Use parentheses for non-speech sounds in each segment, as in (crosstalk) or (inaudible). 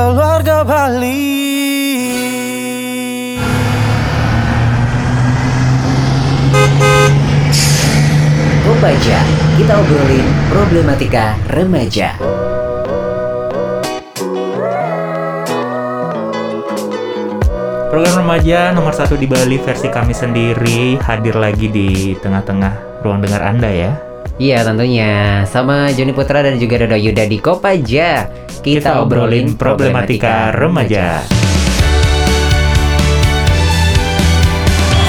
keluarga Bali Kopaja, kita obrolin problematika remaja. Program remaja nomor satu di Bali versi kami sendiri hadir lagi di tengah-tengah ruang dengar Anda ya. Iya tentunya. Sama Joni Putra dan juga Dodo Yuda di Kopaja. Kita obrolin problematika remaja.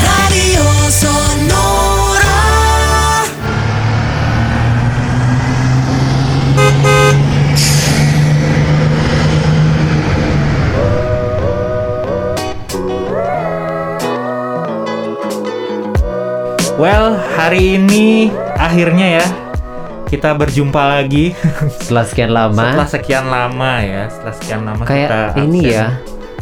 Radio Sonora. Well, hari ini akhirnya ya kita berjumpa lagi Setelah sekian lama setelah sekian lama ya. Setelah sekian lama kayak kita ini absen. ya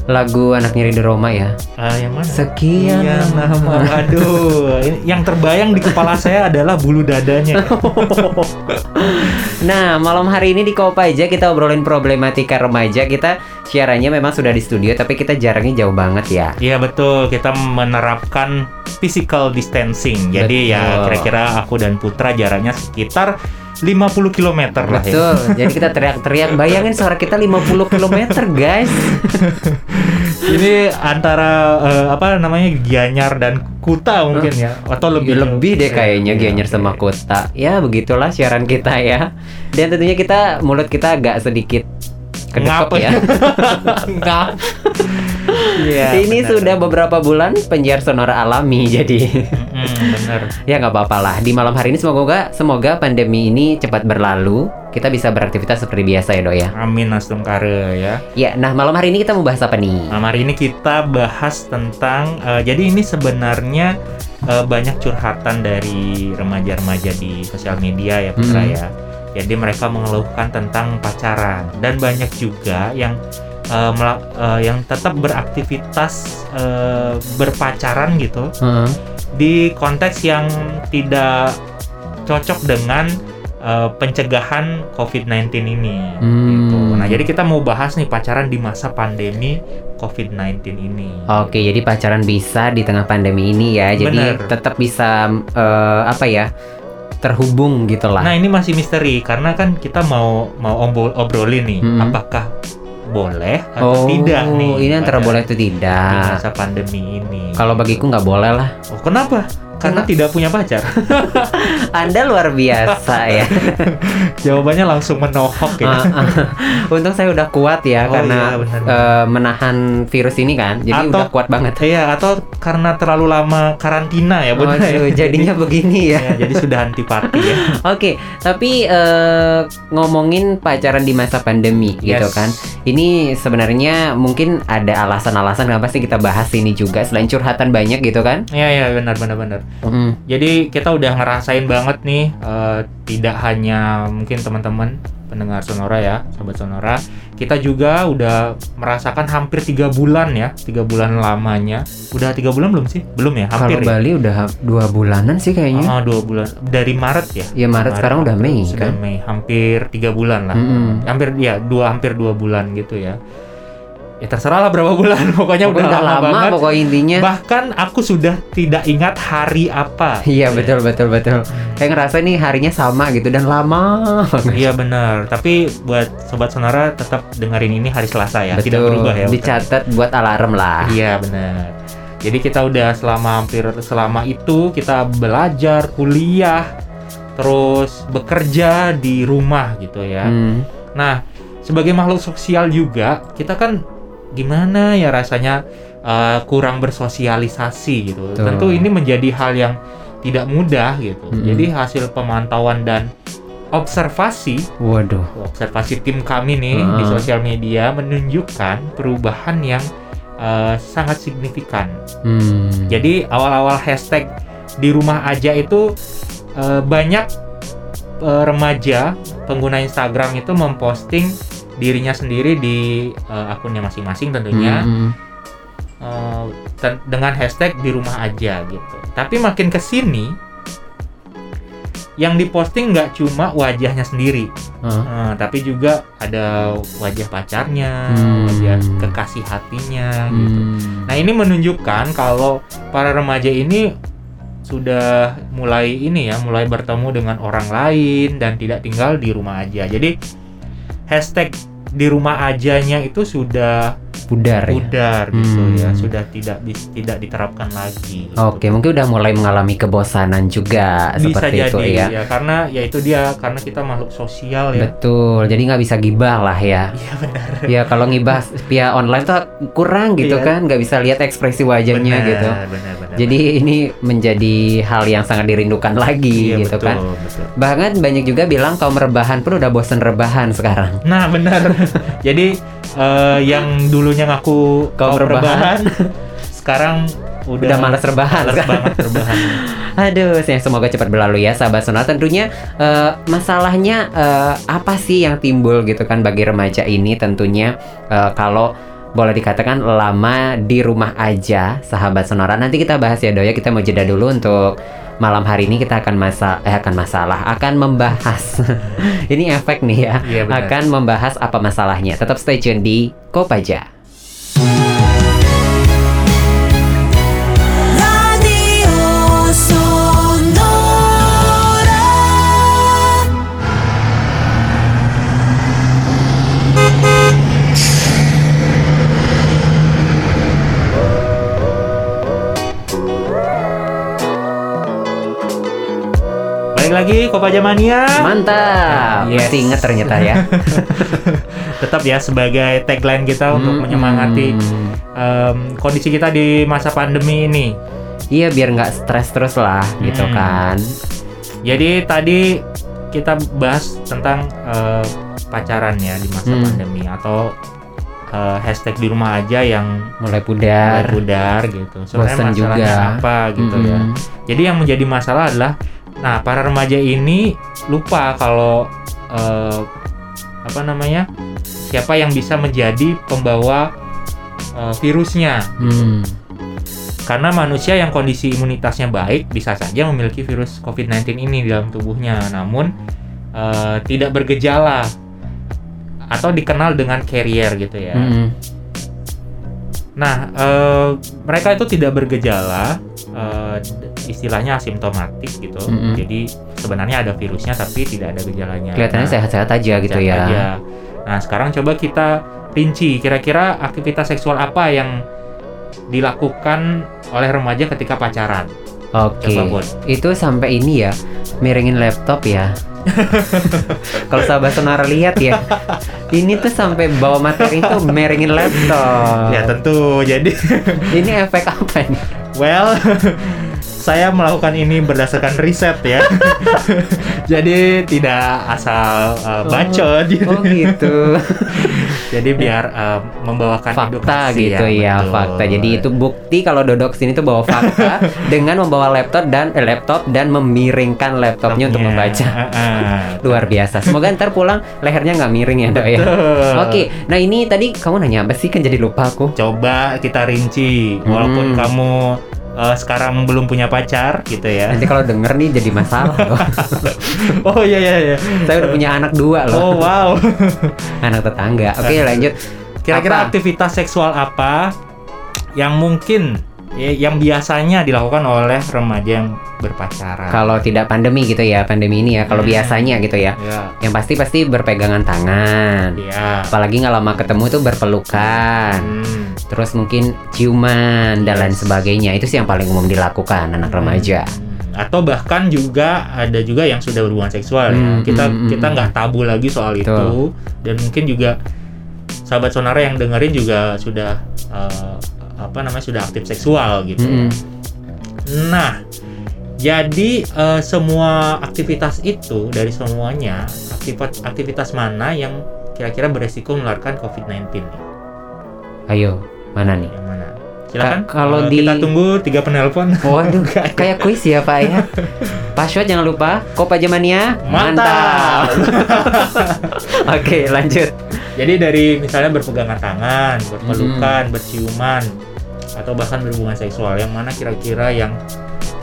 lagu anak nyeri di Roma ya. Ah, yang mana? Sekian Iya, lama. Aduh, yang terbayang di kepala saya adalah bulu dadanya. (laughs) Nah, malam hari ini di Kopaja kita obrolin problematika remaja. Kita siarannya memang sudah di studio tapi kita jaraknya jauh banget ya. Iya betul, kita menerapkan physical distancing. Jadi ya kira-kira aku dan Putra jaraknya sekitar 50 km lah ya. Betul. (laughs) Jadi kita teriak-teriak. Bayangin suara kita 50 km, guys. (laughs) Ini antara eh, apa namanya Gianyar dan Kuta mungkin ya atau lebih lebih deh kayaknya Iya, Gianyar sama Kota. Ya, begitulah siaran kita ya. Dan tentunya kita mulut kita agak sedikit Ngap. ya. (laughs) Ngap. Iya, Ini benar. sudah beberapa bulan penyiar sonora alami (laughs) jadi Mm, bener. ya nggak apa-apa lah. Di malam hari ini semoga semoga pandemi ini cepat berlalu. Kita bisa beraktivitas seperti biasa ya, Dok ya. Amin Nasdem Kare ya. Ya, nah malam hari ini kita mau bahas apa nih? Nah, hari ini kita bahas tentang eh, jadi ini sebenarnya eh, banyak curhatan dari remaja-remaja di sosial media ya Putra Hmm. ya. Jadi mereka mengeluhkan tentang pacaran dan banyak juga yang mela- eh, yang tetap beraktivitas eh, berpacaran gitu Heeh. di konteks yang tidak cocok dengan eh, pencegahan COVID-19 ini. Hmm. Gitu. Nah, jadi kita mau bahas nih pacaran di masa pandemi COVID-19 ini. Oke, jadi pacaran bisa di tengah pandemi ini ya. Jadi Bener. tetap bisa eh, apa ya? Terhubung gitu lah. Nah, ini masih misteri karena kan kita mau mau obrol- obrolin nih, Hmm. apakah boleh atau tidak nih? Oh, ini antara boleh atau di tidak. masa pandemi ini. Kalau bagiku nggak boleh lah. Oh, kenapa? Karena tidak punya pacar. (laughs) Anda luar biasa ya. (laughs) Jawabannya langsung menohok ya. Ah, ah. Untung saya udah kuat ya Oh, karena iya, benar. eh, menahan virus ini kan. Jadi Atau- udah kuat banget. (laughs) Iya, atau karena terlalu lama karantina ya, benar ya? Waduh, jadinya begini ya. Ya, jadi sudah antipati ya. Oke, tapi eh, ngomongin pacaran di masa pandemi gitu Yes. kan. Ini sebenarnya mungkin ada alasan-alasan kenapa sih kita bahas ini juga selain curhatan banyak gitu kan. Iya, iya, benar benar benar. Mm. Jadi kita udah ngerasain banget nih, eh, tidak hanya mungkin teman-teman pendengar Sonora ya, sahabat Sonora, kita juga udah merasakan hampir tiga bulan ya, tiga bulan lamanya. Udah tiga bulan belum sih? Belum ya, Kalau hampir ya. Bali udah dua bulanan sih kayaknya. Ah, dua bulan dari Maret ya. Ya, Maret sekarang udah Mei, sudah kan? Mei, hampir tiga bulan lah. Mm-mm. Hampir ya dua hampir dua bulan gitu ya. Ya terserah lah berapa bulan, (laughs) pokoknya Pokoknya udah lama, banget. pokoknya intinya. Bahkan aku sudah tidak ingat hari apa. Iya betul betul betul. Kayak ngerasa nih harinya sama gitu dan lama. Iya benar, tapi buat sobat sonara tetap dengerin ini hari Selasa ya, tidak Betul. berubah ya. Bukan? Dicatat buat alarm lah. Iya benar. Jadi kita udah selama hampir selama itu kita belajar, kuliah, terus bekerja di rumah gitu ya. Hmm. Nah, sebagai makhluk sosial juga kita kan gimana ya rasanya uh, kurang bersosialisasi gitu. Betul. Tentu ini menjadi hal yang tidak mudah gitu. Mm-mm. Jadi hasil pemantauan dan observasi Waduh. observasi tim kami nih Ah. di sosial media menunjukkan perubahan yang uh, sangat signifikan. Hmm. Jadi awal-awal hashtag di rumah aja itu uh, banyak uh, remaja pengguna Instagram itu memposting dirinya sendiri di eh, akunnya masing-masing tentunya Hmm. eh, ten- dengan hashtag di rumah aja gitu. Tapi makin ke sini yang diposting nggak cuma wajahnya sendiri, Oh. eh, tapi juga ada wajah pacarnya, Hmm. wajah kekasih hatinya gitu. Hmm. Nah ini menunjukkan kalau para remaja ini sudah mulai ini ya, mulai bertemu dengan orang lain dan tidak tinggal di rumah aja. Jadi hashtag di rumah ajanya itu sudah pudar ya. pudar gitu Hmm. ya, sudah tidak bis- tidak diterapkan lagi. gitu. Oke, mungkin udah mulai mengalami kebosanan juga Bisa seperti jadi itu ya. ya, karena ya itu dia karena kita makhluk sosial ya. Betul, jadi nggak bisa gibah lah ya. Iya benar. (laughs) Ya kalau ngibah via online tuh kurang gitu Iya. kan, nggak bisa lihat ekspresi wajahnya Benar, gitu. Benar, benar. Jadi ini menjadi hal yang sangat dirindukan lagi iya, gitu betul, kan. betul. Bahkan banyak juga bilang kaum rebahan pun udah bosen rebahan sekarang. Nah benar. (laughs) Jadi eh, yang dulunya ngaku kaum rebahan. (laughs) sekarang udah, Udah malas rebahan Malas banget rebahan. (laughs) Aduh, ya semoga cepat berlalu ya sahabat sonora. Tentunya eh, masalahnya eh, apa sih yang timbul gitu kan bagi remaja ini tentunya eh, kalau boleh dikatakan lama di rumah aja sahabat sonora. Nanti kita bahas ya Doya, kita mau jeda dulu untuk malam hari ini kita akan masa eh akan masalah akan membahas. (laughs) Ini efek nih ya. Benar. akan membahas apa masalahnya. Tetap stay tune di Kopaja lagi Kopaja Mania. mantap Yes. masih inget ternyata ya (laughs) Tetap ya sebagai tagline kita untuk Hmm. menyemangati em, kondisi kita di masa pandemi ini. Iya biar nggak stres terus lah gitu Hmm. kan. Jadi tadi kita bahas tentang eh, pacaran ya di masa Hmm. pandemi atau eh, hashtag di rumah aja yang Mulai mulai pudar. pudar gitu. Sebenarnya Bosen masalahnya juga. apa gitu ya. Mm-mm. Jadi yang menjadi masalah adalah, nah para remaja ini lupa kalau eh, apa namanya siapa yang bisa menjadi pembawa eh, virusnya. Hmm. Karena manusia yang kondisi imunitasnya baik bisa saja memiliki virus COVID-19 ini di dalam tubuhnya, namun eh, tidak bergejala atau dikenal dengan carrier gitu ya. Mm-mm. Nah, eh, mereka itu tidak bergejala, eh, istilahnya asimptomatik gitu. Mm-mm. Jadi sebenarnya ada virusnya tapi tidak ada gejalanya. Kelihatannya Nah, sehat-sehat aja gitu sehat ya. aja. Nah, sekarang coba kita rinci kira-kira aktivitas seksual apa yang dilakukan oleh remaja ketika pacaran. Oke. Bon. Itu sampai ini ya, miringin laptop ya. (laughs) Kalau sahabat sonara lihat ya, ini tuh sampai bawa materi itu miringin laptop. Ya tentu. Jadi, Ini efek apa nih? well, saya melakukan ini berdasarkan riset ya. (laughs) Jadi tidak asal uh, bacot gitu. Oh gitu. (laughs) Jadi biar uh, membawakan fakta edukasi gitu ya, betul. fakta. Jadi itu bukti kalau Dodok sini tuh bawa fakta (laughs) dengan membawa laptop dan eh, laptop dan memiringkan laptopnya untuk membaca. Heeh. Luar biasa. Semoga ntar pulang lehernya nggak miring ya, Dok ya. Betul. Oke, nah ini tadi kamu nanya apa sih? Kan jadi lupa aku. Coba kita rinci, walaupun Hmm. kamu uh, sekarang belum punya pacar gitu ya. Nanti kalau denger nih jadi masalah loh. (laughs) oh iya iya iya. Saya udah punya anak dua loh, Oh wow. (laughs) anak tetangga. Oke, lanjut. Kira-kira aktivitas seksual apa yang mungkin yang biasanya dilakukan oleh remaja yang berpacaran? Kalau tidak pandemi gitu ya, pandemi ini ya. Kalau Hmm. biasanya gitu ya, ya, yang pasti pasti berpegangan tangan. ya. Apalagi nggak lama ketemu tuh berpelukan. Hmm. Terus mungkin ciuman dan lain sebagainya. Itu sih yang paling umum dilakukan anak remaja. atau bahkan juga ada juga yang sudah berhubungan seksual ya. Hmm, kita hmm, kita hmm. nggak tabu lagi soal Betul. itu dan mungkin juga sahabat sonara yang dengerin juga sudah eh, apa namanya sudah aktif seksual gitu. Mm-mm. nah jadi eh, semua aktivitas itu dari semuanya aktivitas aktivitas mana yang kira-kira beresiko menularkan COVID-19 nih? Ayo, mana nih? yang mana Silakan. Ka- kalau Eh, di- kita tunggu tiga penelpon. Waduh, (laughs) kayak kuis ya Pak ya. Password jangan lupa. Kopa Jamania. Mantap. (laughs) Oke, lanjut. Jadi dari misalnya berpegangan tangan, berpelukan, Hmm. berciuman, atau bahkan berhubungan seksual, yang mana kira-kira yang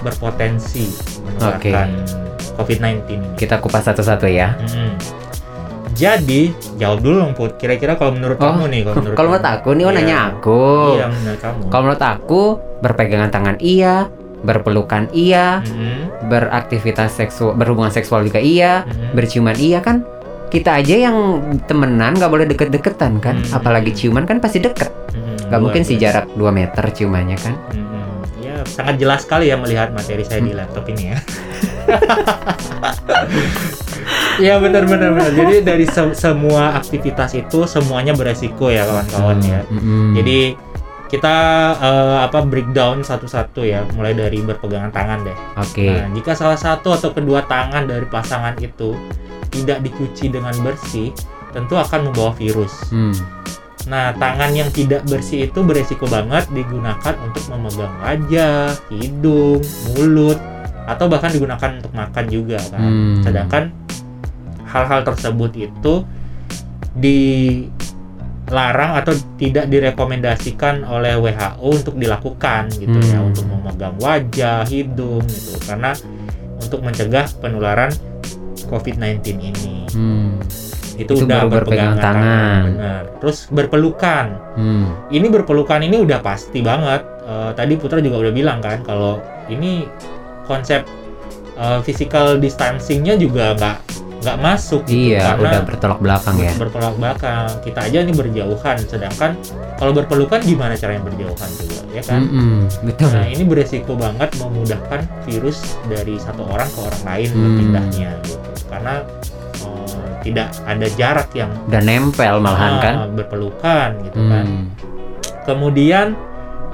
berpotensi menularkan COVID-19 ini? Kita kupas satu-satu ya. Mm-mm. Jadi jawab dulu dong Put. Kira-kira kalau menurut Oh, kamu nih, kalau menurut Kalau menurut aku nih, oh Iya. nanya aku. Iya menurut kamu. Kalau menurut aku, berpegangan tangan iya, berpelukan iya, Mm-mm. beraktivitas seksual, berhubungan seksual juga iya, Mm-mm. berciuman iya kan. Kita aja yang temenan nggak boleh deket-deketan kan, Hmm. apalagi ciuman kan pasti deket. Mm-mm. Nggak mungkin sih jarak 2 meter ciumannya kan. Mm-mm. Ya sangat jelas sekali ya melihat materi saya Hmm. di laptop ini ya. (laughs) ya benar benar benar. Jadi dari se- semua aktivitas itu semuanya beresiko ya kawan-kawan ya. Mm-mm. Jadi kita eh, apa breakdown satu-satu ya, mulai dari berpegangan tangan deh. Oke. Nah, jika salah satu atau kedua tangan dari pasangan itu tidak dicuci dengan bersih, tentu akan membawa virus. Hmm. Nah, tangan yang tidak bersih itu beresiko banget digunakan untuk memegang wajah, hidung, mulut, atau bahkan digunakan untuk makan juga kan. Hmm. Sedangkan hal-hal tersebut itu dilarang atau tidak direkomendasikan oleh WHO untuk dilakukan gitu ya, Hmm. untuk memegang wajah, hidung gitu karena untuk mencegah penularan COVID-19 ini. Hmm. Itu, Itu udah baru berpegangan berpegangan tangan. benar. Terus berpelukan. Hmm. Ini berpelukan ini udah pasti banget. Eh, tadi Putra juga udah bilang kan kalau ini konsep eh, physical distancingnya juga nggak nggak masuk gitu Iya, karena udah bertolak belakang ya. bertolak belakang. Kita aja ini berjauhan, sedangkan kalau berpelukan gimana caranya berjauhan juga, ya kan? Mm-mm, betul. Nah ini beresiko banget memudahkan virus dari satu orang ke orang lain Hmm. berpindahnya gitu. Karena tidak ada jarak yang Udah nempel malahan ah, kan. berpelukan gitu kan. Hmm. Kemudian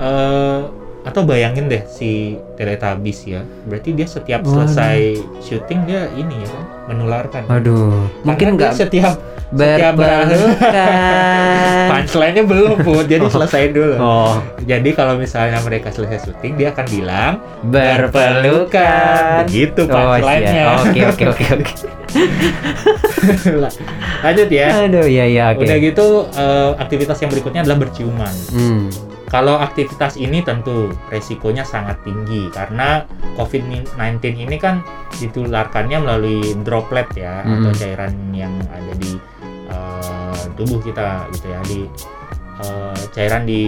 eh atau bayangin deh si Teletubbies ya. Berarti dia setiap Waduh. selesai syuting dia ini ya kan menularkan. Waduh, mungkin nggak setiap setiap berpelukan. (laughs) punchline-nya belum pun. Jadi Oh. selesaiin dulu. Oh, Jadi kalau misalnya mereka selesai syuting dia akan bilang berpelukan. Begitu Oh, punchline-nya. Oke, oke, oke, oke. (laughs) Lanjut ya. Aduh, ya, ya, oke. Udah gitu eh, aktivitas yang berikutnya adalah berciuman. Hmm. Kalau aktivitas ini tentu resikonya sangat tinggi karena COVID-19 ini kan ditularkannya melalui droplet ya Mm. atau cairan yang ada di eh, tubuh kita gitu ya di eh, cairan di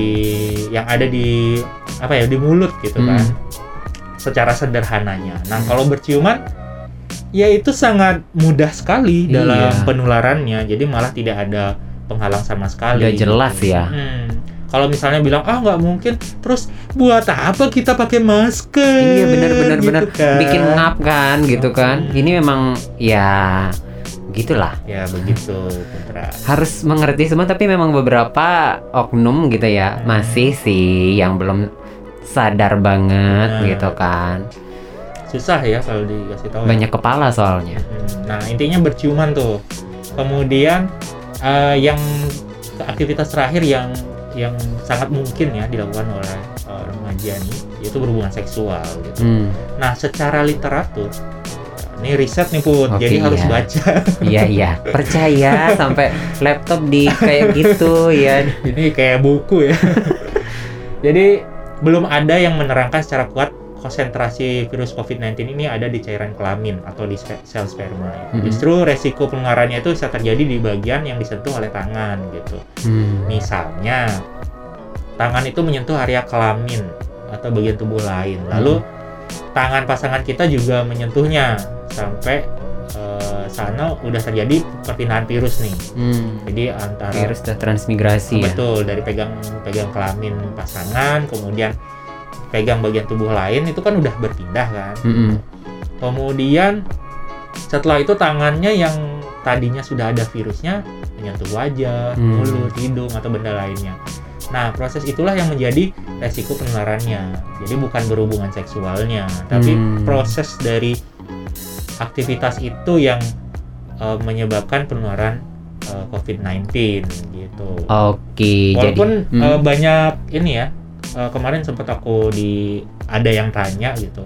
yang ada di apa ya di mulut gitu Mm. kan secara sederhananya. Nah Mm. kalau berciuman ya itu sangat mudah sekali Iya. dalam penularannya jadi malah tidak ada penghalang sama sekali. Udah jelas gitu. ya. Hmm. Kalau misalnya bilang ah nggak mungkin, terus buat apa kita pakai masker? Iya, bener, bener, Gitu bener. kan. Bikin ngap kan, gitu kan. Hmm. Ini memang ya gitulah. Ya begitu, Putra. harus mengerti semua tapi memang beberapa oknum gitu ya Hmm. masih sih yang belum sadar banget Nah. gitu kan Susah ya kalau dikasih tahu. ya. banyak kepala soalnya Hmm, Nah intinya berciuman tuh. Kemudian eh, yang aktivitas terakhir yang yang sangat mungkin ya dilakukan oleh eh, remaja nih yaitu berhubungan seksual gitu. hmm. Nah secara literatur ini riset nih put, Oke, jadi harus iya. baca. (laughs) iya iya percaya sampai laptop di kayak gitu ya Ini kayak buku ya. (laughs) Jadi belum ada yang menerangkan secara kuat konsentrasi virus COVID-19 ini ada di cairan kelamin atau di sel sperma. Mhm. Justru resiko penularannya itu bisa terjadi di bagian yang disentuh oleh tangan gitu. hmm. Misalnya tangan itu menyentuh area kelamin atau bagian tubuh lain. Lalu tangan pasangan kita juga menyentuhnya sampai eh, sana udah terjadi perpindahan virus nih. Hmm. Jadi antara virus udah transmigrasi ya Betul, dari pegang pegang kelamin pasangan, kemudian pegang bagian tubuh lain itu kan udah berpindah kan. Mm-mm. Kemudian setelah itu tangannya yang tadinya sudah ada virusnya menyentuh wajah, Hmm. mulut, hidung atau benda lainnya. Nah, proses itulah yang menjadi resiko penularannya. Jadi bukan berhubungan seksualnya, tapi Hmm. proses dari aktivitas itu yang eh, menyebabkan penularan eh, COVID-19 gitu. oke jadi Walaupun hmm. eh, banyak ini ya eh, kemarin sempat aku di ada yang tanya gitu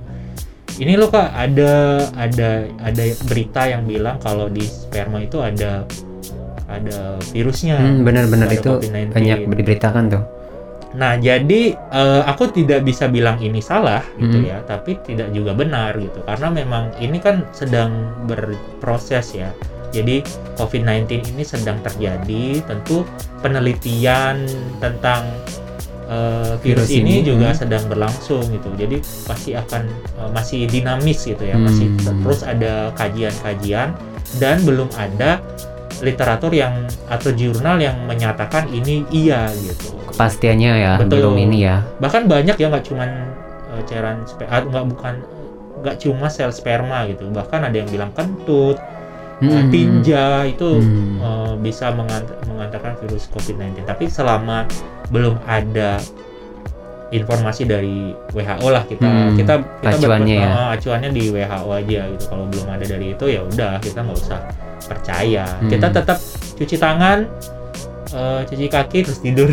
ini loh kak ada ada ada berita yang bilang kalau di sperma itu ada ada virusnya Hmm, benar-benar itu COVID-19. banyak diberitakan tuh. Nah, jadi eh, aku tidak bisa bilang ini salah gitu Hmm. ya, tapi tidak juga benar gitu. Karena memang ini kan sedang berproses ya. Jadi COVID-19 ini sedang terjadi, tentu penelitian tentang eh, virus, Virus ini, ini, juga hmm. sedang berlangsung gitu. Jadi pasti akan eh, masih dinamis gitu ya, masih Hmm. terus ada kajian-kajian dan belum ada literatur yang atau jurnal yang menyatakan ini iya gitu Kepastiannya ya Betul. belum ini ya. bahkan banyak ya nggak cuman uh, cairan spe- ah, nggak bukan nggak cuma sel sperma gitu bahkan ada yang bilang kentut uh, Hmm. tinja itu Hmm. uh, bisa mengant- mengantarkan virus COVID-19 tapi selama belum ada informasi dari WHO lah kita Hmm, kita kita acuannya ya. uh, acuannya di WHO aja gitu kalau belum ada dari itu ya udah kita nggak usah percaya Hmm. kita tetap cuci tangan uh, cuci kaki terus tidur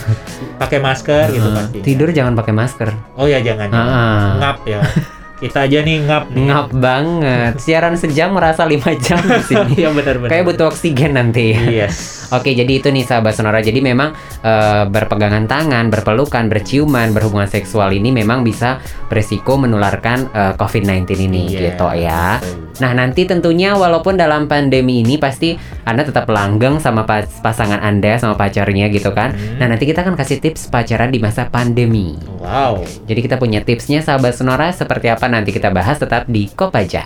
(laughs) pakai masker gitu Ah, pasti tidur jangan pakai masker. Oh ya jangan, jangan. Ah. ngap ya. (laughs) Kita aja nih ngap nih. Ngap banget. Siaran sejam merasa lima jam di sini. (laughs) Iya benar-benar. Kayak butuh oksigen nanti. Yes. Oke, jadi itu nih sahabat sonora. Jadi memang eh, berpegangan tangan, berpelukan, berciuman, berhubungan seksual ini memang bisa beresiko menularkan eh, COVID-19 ini Iya, gitu ya. Nah, nanti tentunya walaupun dalam pandemi ini pasti Anda tetap langgeng sama pas- pasangan Anda sama pacarnya gitu kan. Hmm. Nah, nanti kita akan kasih tips pacaran di masa pandemi. Wow. Jadi kita punya tipsnya sahabat sonora seperti apa nanti kita bahas tetap di Kopaja.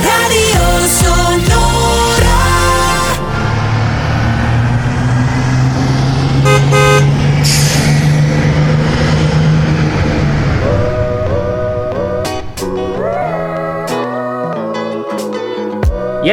Radio Sonora.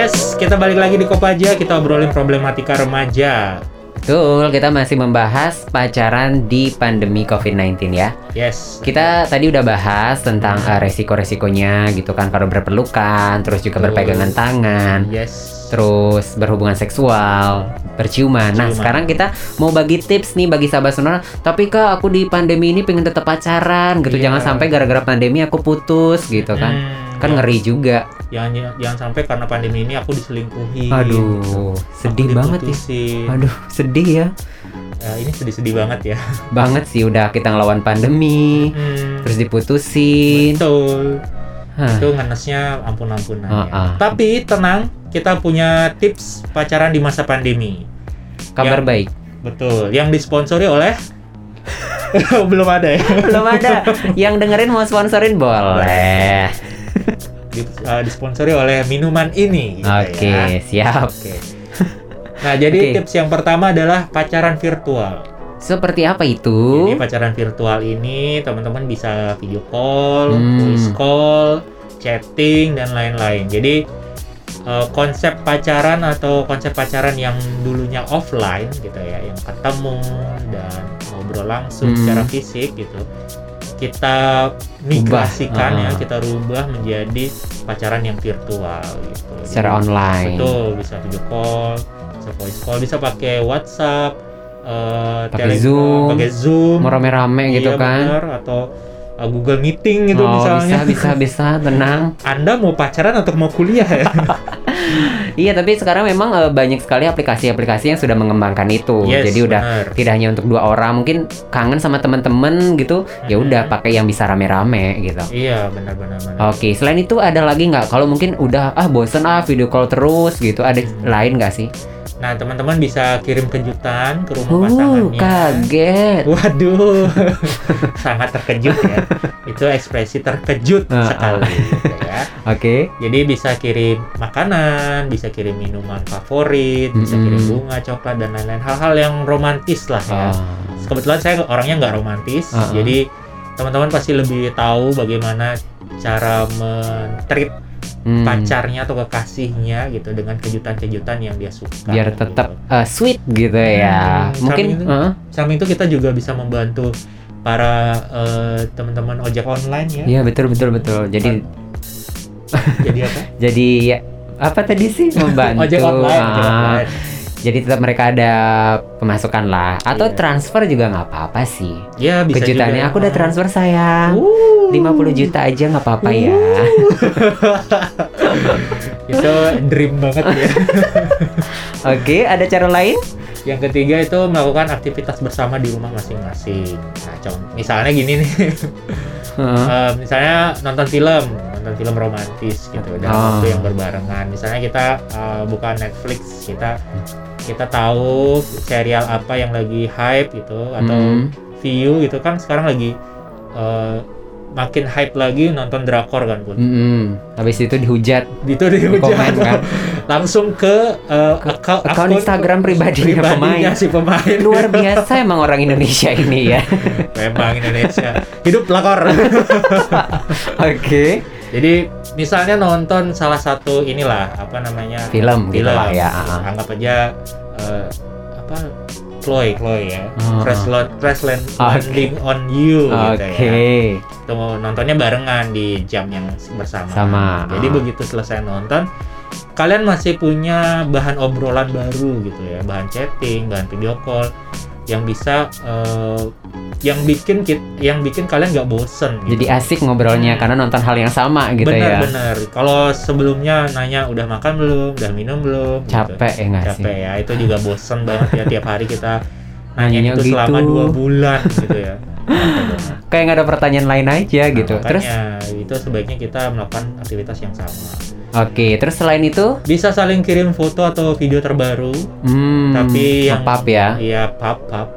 Yes, kita balik lagi di Kopaja, kita obrolin problematika remaja. Betul, kita masih membahas pacaran di pandemi COVID-19 ya. Yes. Kita tadi udah bahas tentang eh, resiko-resikonya gitu kan kalau berpelukan, terus juga Betul. berpegangan tangan, Yes. terus berhubungan seksual, berciuman. Nah, Ciuman. sekarang kita mau bagi tips nih bagi sahabat sonora. Tapi kak, aku di pandemi ini pengen tetap pacaran gitu. Iya. Jangan sampai gara-gara pandemi aku putus gitu kan. Hmm, Kan jangan- ngeri juga. Jangan jangan sampai karena pandemi ini aku diselingkuhi. Aduh, sedih Aku banget ya. Aduh, sedih ya. Ya, ini sedih-sedih banget ya. Banget sih udah kita ngelawan pandemi, Hmm, terus diputusin. betul. Hah. itu ngenesnya ampun-ampunan. Ah, ah. Tapi tenang, kita punya tips pacaran di masa pandemi. Kabar Yang- baik. Betul, yang disponsori oleh (laughs) belum ada ya. Belum ada. Yang dengerin mau sponsorin boleh. Di, uh, disponsori oleh minuman ini gitu Oke, ya. siap. Oke. Nah, jadi Oke. tips yang pertama adalah pacaran virtual. Seperti apa itu? Jadi pacaran virtual ini teman-teman bisa video call, Hmm. voice call, chatting dan lain-lain. Jadi eh, konsep pacaran atau konsep pacaran yang dulunya offline gitu ya, yang ketemu dan ngobrol langsung Hmm. secara fisik gitu. Kita migrasikan ya, Ah. kita rubah menjadi pacaran yang virtual gitu. Secara Jadi, online. Betul, bisa video call, bisa voice call, bisa pakai WhatsApp, eh, Pakai Telegram, Zoom, pakai Zoom, Mau rame-rame gitu Iya, kan? bener. atau uh, Google Meeting gitu oh, misalnya. bisa bisa bisa tenang. (laughs) Anda mau pacaran atau mau kuliah ya? (laughs) Iya, tapi sekarang memang eh, banyak sekali aplikasi-aplikasi yang sudah mengembangkan itu. Yes, Jadi udah bener. tidak hanya untuk dua orang, mungkin kangen sama teman-teman gitu, ya udah pakai yang bisa rame-rame gitu. iya, benar-benar. benar. Oke, selain itu ada lagi nggak? Kalau mungkin udah ah bosen ah video call terus gitu, ada Hmm. lain nggak sih? Nah, teman-teman bisa kirim kejutan ke rumah Uh, pasangannya. kaget. Waduh, (laughs) sangat terkejut ya. Itu ekspresi terkejut ah. sekali gitu ya. Oke. Jadi bisa kirim makanan, bisa kirim minuman favorit, bisa Mm-mm. kirim bunga, coklat dan lain-lain hal-hal yang romantis lah ya. Oh. Kebetulan saya orangnya nggak romantis, Uh-uh. jadi teman-teman pasti lebih tahu bagaimana cara men-treat Hmm. pacarnya atau kekasihnya gitu dengan kejutan-kejutan yang dia suka. biar gitu. tetap uh, sweet gitu ya. Hmm, Mungkin samping itu- uh, Samping itu kita juga bisa membantu para eh, teman-teman ojek online ya. Iya betul betul betul. Jadi Jadi apa? (laughs) jadi ya, apa tadi sih membantu? ojek online. ojek Ah, online. Jadi tetap mereka ada pemasukan lah atau Iya. transfer juga nggak apa-apa sih. Ya bisa Kejutannya juga. aku udah transfer sayang. Uh. 50 juta aja nggak apa-apa ya. (laughs) itu dream banget ya. Oke, ada cara lain? Yang ketiga itu melakukan aktivitas bersama di rumah masing-masing. Nah, contoh misalnya gini nih. (laughs) Eh, misalnya nonton film, nonton film romantis gitu dalam Oh. waktu yang berbarengan. Misalnya kita eh, buka Netflix, kita kita tahu serial apa yang lagi hype gitu atau Hmm. view gitu kan sekarang lagi eh, makin hype lagi nonton drakor kan pun. Mm-mm. Habis itu dihujat Itu dihujat komen kan. (laughs) langsung ke, eh, akun, akun Instagram pribadinya pribadinya pemain. si pemain. Luar (laughs) biasa emang orang Indonesia ini ya. (laughs) Memang Indonesia. Hidup pelakor. Oke. Jadi misalnya nonton salah satu inilah apa namanya Film gitu lah ya. Anggap aja eh, apa Chloe, Chloe ya. Oh. Crash, Lo- Crash Land- Oke. Landing on You Oke. gitu ya. Itu nontonnya barengan di jam yang bersama. Sama. Jadi Ah. begitu selesai nonton, kalian masih punya bahan obrolan baru gitu ya, bahan chatting, bahan video call yang bisa eh, yang bikin kit- yang bikin kalian nggak bosen. Gitu. Jadi asik ngobrolnya karena nonton hal yang sama gitu ya. Bener-bener. Kalau sebelumnya nanya udah makan belum, udah minum belum, gitu. Capek ya nggak sih? capek ya. Itu juga bosen banget ya tiap hari kita (laughs) nanya itu selama gitu. dua bulan gitu ya. (laughs) Kayak nggak ada pertanyaan lain aja Nah, gitu. Terus makanya itu sebaiknya kita melakukan aktivitas yang sama. Oke, terus selain itu Bisa saling kirim foto atau video terbaru, hmm, tapi yang nge-pub ya. Iya, pap pap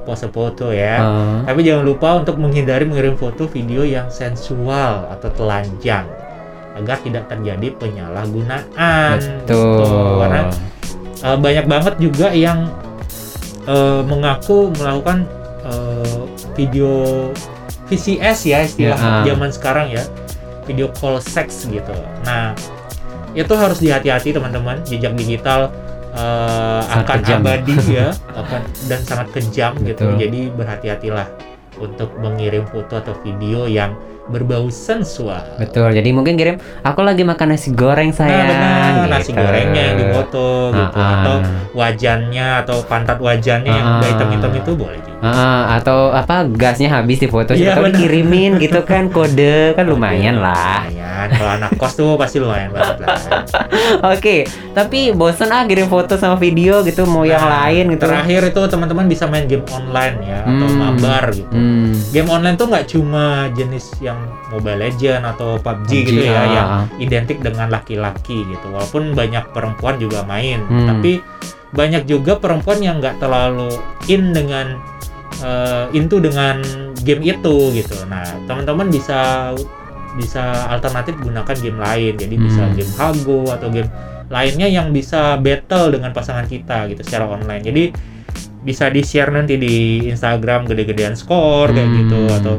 pose foto ya. Heeh. Tapi jangan lupa untuk menghindari mengirim foto video yang sensual atau telanjang agar tidak terjadi penyalahgunaan. gitu. Betul. Karena uh, banyak banget juga yang uh, mengaku melakukan uh, video VCS ya istilah Ya. zaman sekarang ya, video call seks gitu. Nah, itu harus dihati-hati teman-teman. Jejak digital uh, Sangat akan kejam. abadi (laughs) ya, akan dan sangat kejam gitu. Jadi berhati-hatilah untuk mengirim foto atau video yang berbau sensual. Betul. Jadi mungkin kirim aku lagi makan nasi goreng sayang. Nah, benar. Nasi gitu. gorengnya yang dipoto gitu Ah, ah. atau wajannya atau pantat wajannya yang Ah, udah ah. hitam-hitam itu boleh Heeh, atau apa gasnya habis di foto Iya, siapa tahu benar. dikirimin gitu kan kode kan lumayan lah. Lumayan. Kalau anak kos tuh pasti lumayan banget lah. (laughs) Oke, tapi bosen ah kirim foto sama video gitu mau yang Nah, lain gitu. Terakhir itu teman-teman bisa main game online ya atau Hmm. mabar gitu. Hmm. Game online tuh nggak cuma jenis yang Mobile Legend atau PUBG, PUBG, gitu ya ah. yang identik dengan laki-laki gitu. Walaupun banyak perempuan juga main, Hmm. tapi banyak juga perempuan yang nggak terlalu in dengan eh, into dengan game itu gitu. Nah, teman-teman bisa bisa alternatif gunakan game lain. Jadi bisa Hmm. game Hago atau game lainnya yang bisa battle dengan pasangan kita gitu secara online. Jadi bisa di-share nanti di Instagram gede-gedean skor kayak Hmm. gitu atau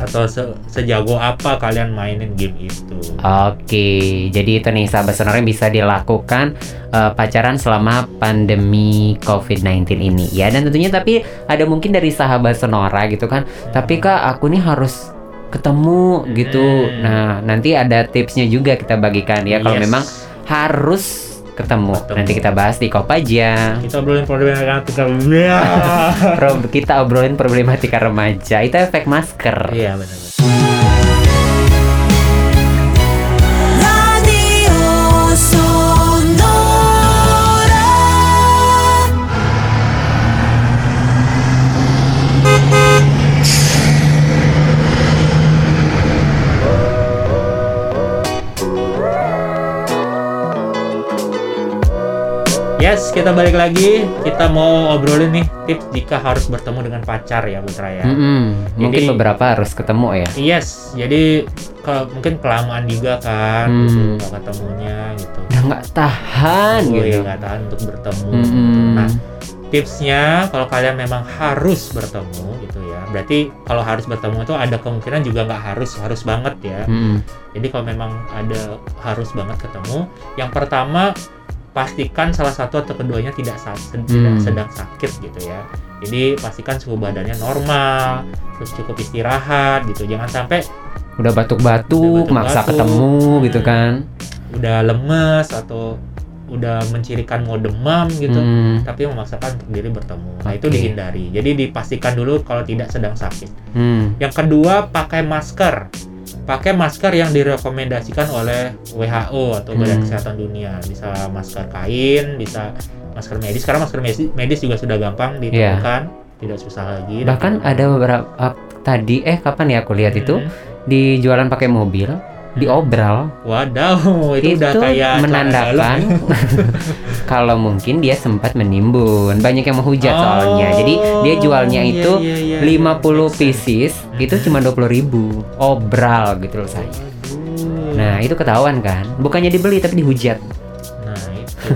atau se- sejago apa kalian mainin game itu. Oke, jadi itu nih sahabat sonora yang bisa dilakukan eh, pacaran selama pandemi COVID-19 ini ya. Dan tentunya tapi ada mungkin dari sahabat sonora gitu kan. Tapi kak aku nih harus ketemu gitu. Hmm. Nah nanti ada tipsnya juga kita bagikan ya. Kalau Yes. memang harus ketemu. Ketemu. Nanti kita bahas di Kopaja. kita obrolin problematika Pro- (laughs) kita obrolin problematika remaja. Itu efek masker. Iya benar. Yes, kita balik lagi. Kita mau obrolin nih tips jika harus bertemu dengan pacar ya Putra ya. Mm-mm. Mungkin Jadi- beberapa harus ketemu ya. Yes, jadi ke- mungkin kelamaan juga kan Hmm. gitu nggak ketemunya gitu. Udah nggak tahan Oh gitu. ya nggak tahan untuk bertemu. Mm-mm. Nah, tipsnya kalau kalian memang harus bertemu gitu ya. Berarti kalau harus bertemu itu ada kemungkinan juga nggak harus harus banget ya. Mm-mm. Jadi kalau memang ada harus banget ketemu, yang pertama pastikan salah satu atau keduanya tidak sed- tidak Hmm. sedang sakit gitu ya. Jadi pastikan suhu badannya normal, terus cukup istirahat gitu. Jangan sampai Udah batuk-batuk, maksa batuk-batuk. ketemu gitu Hmm. kan. udah lemes atau udah mencirikan mau demam gitu Hmm, tapi memaksakan untuk diri bertemu nah itu dihindari jadi dipastikan dulu kalau tidak sedang sakit hmm, yang kedua pakai masker pakai masker yang direkomendasikan oleh WHO atau Badan Hmm. Kesehatan Dunia. Bisa masker kain bisa masker medis sekarang masker medis, medis juga sudah gampang ditemukan tidak susah lagi. Bahkan ada beberapa tadi eh kapan ya aku lihat itu? Hmm. di jualan pakai mobil diobral Wadaw, (laughs) itu, udah kayak menandakan (laughs) kalau mungkin dia sempat menimbun banyak yang menghujat soalnya jadi dia jualnya Oh, itu iya, iya, iya, 50 iya. Pieces itu cuma 20.000 ribu obral gitu loh saya Waduh. nah itu ketahuan kan bukannya dibeli tapi dihujat Nah, itu.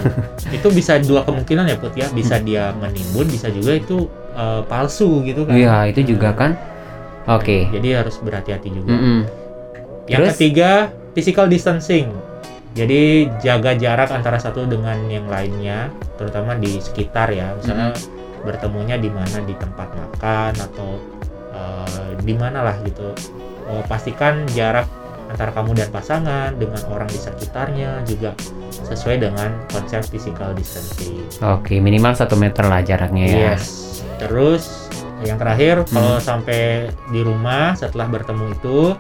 itu bisa dua kemungkinan ya, Put ya. Bisa dia menimbun, bisa juga itu eh, palsu gitu kan. iya itu juga kan oke Jadi harus berhati-hati juga. Mm-mm. Yang Terus? ketiga, physical distancing. Jadi jaga jarak antara satu dengan yang lainnya, terutama di sekitar ya. Misalnya bertemunya di mana di tempat makan atau eh, di mana lah gitu. Eh, pastikan jarak antara kamu dan pasangan dengan orang di sekitarnya juga sesuai dengan konsep physical distancing. oke minimal satu meter lah jaraknya ya Yes. Terus yang terakhir kalau sampai di rumah setelah bertemu itu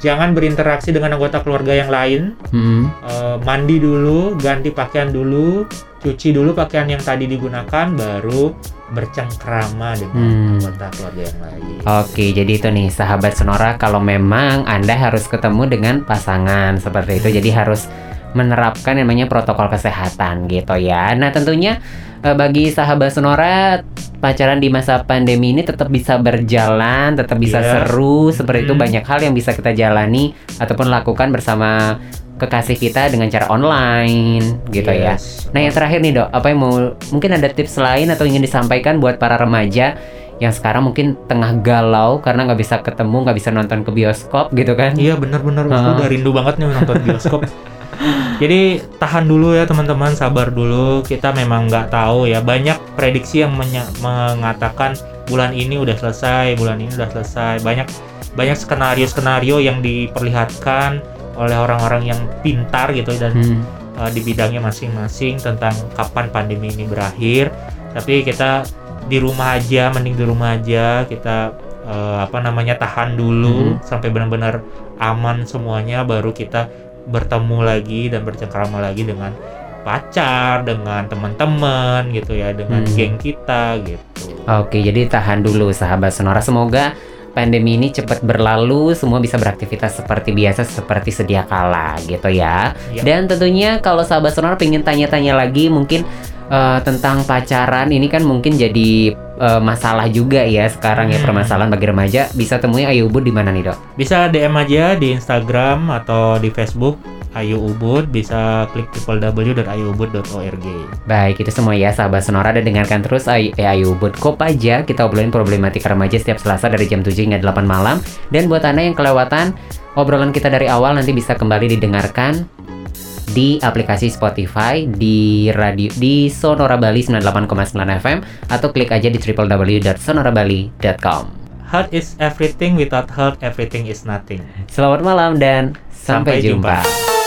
jangan berinteraksi dengan anggota keluarga yang lain. Mm-mm. Eh, mandi dulu, ganti pakaian dulu, cuci dulu pakaian yang tadi digunakan, baru bercengkrama dengan Hmm. anggota keluarga yang lain. Oke, jadi itu nih sahabat Sonora kalau memang Anda harus ketemu dengan pasangan seperti itu, jadi harus menerapkan yang namanya protokol kesehatan gitu ya. Nah, tentunya eh, bagi sahabat Sonora pacaran di masa pandemi ini tetap bisa berjalan, tetap bisa Iya. seru seperti itu banyak hal yang bisa kita jalani ataupun lakukan bersama kekasih kita dengan cara online gitu ya. Yes. Nah yang terakhir nih dok, apa yang mau mungkin ada tips lain atau ingin disampaikan buat para remaja yang sekarang mungkin tengah galau karena nggak bisa ketemu, nggak bisa nonton ke bioskop gitu kan? Iya benar-benar aku Ah. udah rindu banget nih nonton bioskop. (laughs) Jadi tahan dulu ya teman-teman, sabar dulu. Kita memang nggak tahu ya. Banyak prediksi yang mengatakan bulan ini udah selesai, bulan ini udah selesai. Banyak banyak skenario-skenario yang diperlihatkan oleh orang-orang yang pintar gitu dan Hmm. uh, di bidangnya masing-masing tentang kapan pandemi ini berakhir. Tapi kita di rumah aja, mending di rumah aja. Kita uh, apa namanya tahan dulu sampai benar-benar aman semuanya, baru kita bertemu lagi dan bercengkrama lagi dengan pacar, dengan teman-teman gitu ya, dengan Hmm. geng kita gitu. Oke, jadi tahan dulu sahabat Sonora. Semoga pandemi ini cepat berlalu, semua bisa beraktivitas seperti biasa, seperti sedia kala gitu ya. Ya. Dan tentunya kalau sahabat Sonora pengen tanya-tanya lagi mungkin eh, tentang pacaran ini kan mungkin jadi eh, masalah juga ya sekarang ya Hmm. permasalahan bagi remaja. Bisa temui Ayu Ubud di mana nih dok? Bisa DM aja di Instagram atau di Facebook Ayu Ubud, bisa klik www.ayuubud.org. Baik, itu semua ya sahabat Sonora dan dengarkan terus Ayu, eh, Ayu Ubud Kop aja kita obrolin problematika remaja setiap Selasa dari jam 7 hingga 8 malam dan buat Anda yang kelewatan obrolan kita dari awal nanti bisa kembali didengarkan di aplikasi Spotify di radio di Sonora Bali 98,9 FM atau klik aja di www.sonorabali.com. Health is everything, without health everything is nothing. Selamat malam dan sampai, Sampai jumpa. jumpa.